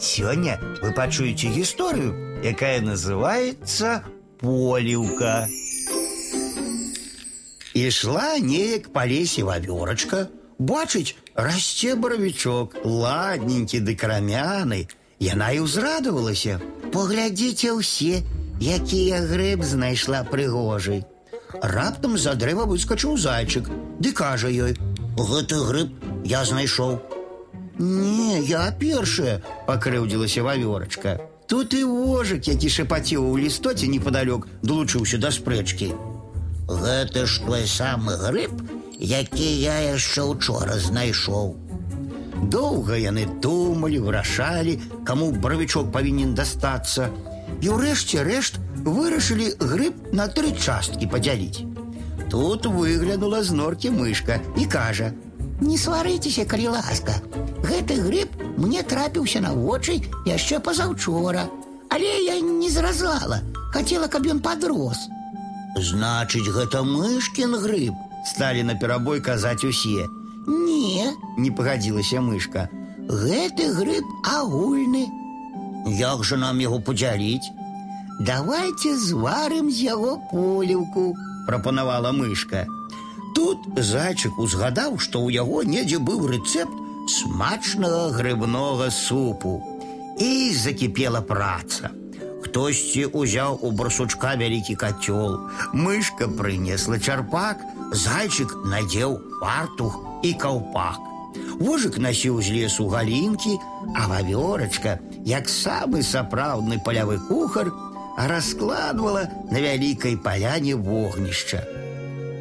Сегодня вы пачуеце историю, якая называется поліўка. Ішла неяк па лесе вавёрачка, бачыць, расце баравічок, ладненькі ды крамяны. Яна і ўзрадавалася. Паглядзіце ўсе, якія грыб знайшла прыгожай. Раптам за дрэва выскочыў зайчык, ды кажа ёй: « Гэты грыб я знайшоў. Не, я першая, пакрыўдзілася вавёрачка. Тут і вожык, які шапаціў у лістоце непадалёк, долучыўся да спрэчкі. Гэта ж той самы грыб, які я яшчэ учора знайшоў. Доўга яны думалі, вырашалі, каму бравічок павінен дастацца. І ўрэшце рэшт вырашылі грыб на тры часткі падзяліць. Тут выглянула з норкі мышка і кажа: « Не сварыцеся, калі ласка. Гэты грыб мне трапіўся на вочы яшчэ пазаўчора, але я не зразала, хацела, каб ён падрос. Значыць, гэта мышкін грыб, сталі на перабой казаць усе. Не, не пагадзілася мышка. Гэты грыб агульны. Як жа нам яго падзяліць? Давайте зварым з яго поліўку, прапанавала мышка. Тут зайчык узгадаў, што ў яго недзе быў рэцэпт смачнага грыбнога супу. І закіпела праца. Хтосьці узяў у барсучка вялікі кацёл. Мышка прынесла чарпак, зайчык надзеў фартух і каўпак. Вожык насіў з лесу галінкі, а вавёрачка, як самы сапраўдны палявы кухар, раскладвала на вялікай паляне вогнішча.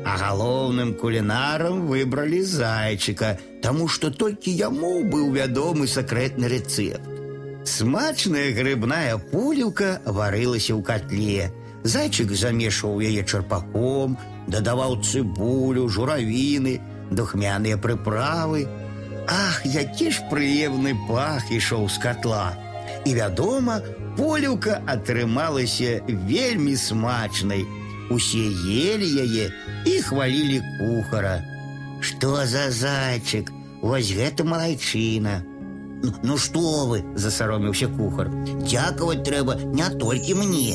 А галоўным кулінарам выбралі зайчыка, таму што толькі яму быў вядомы сакрэтны рэцэпт. Смачная грыбная пуліўка варылася ў котле. Зайчык замешваў яе чарпаком, дадаваў цыбулю, журавіны, духмяныя прыправы. Ах, які ж прыемны пах ішоў з котла. І вядома, поліўка атрымалася вельмі смачнай. Усе ели яе і хвалілі кухара. Што за зайчык, Вось гэта малайчына. Ну што вы, засароміўся кухар. Дзякаваць трэба не толькі мне.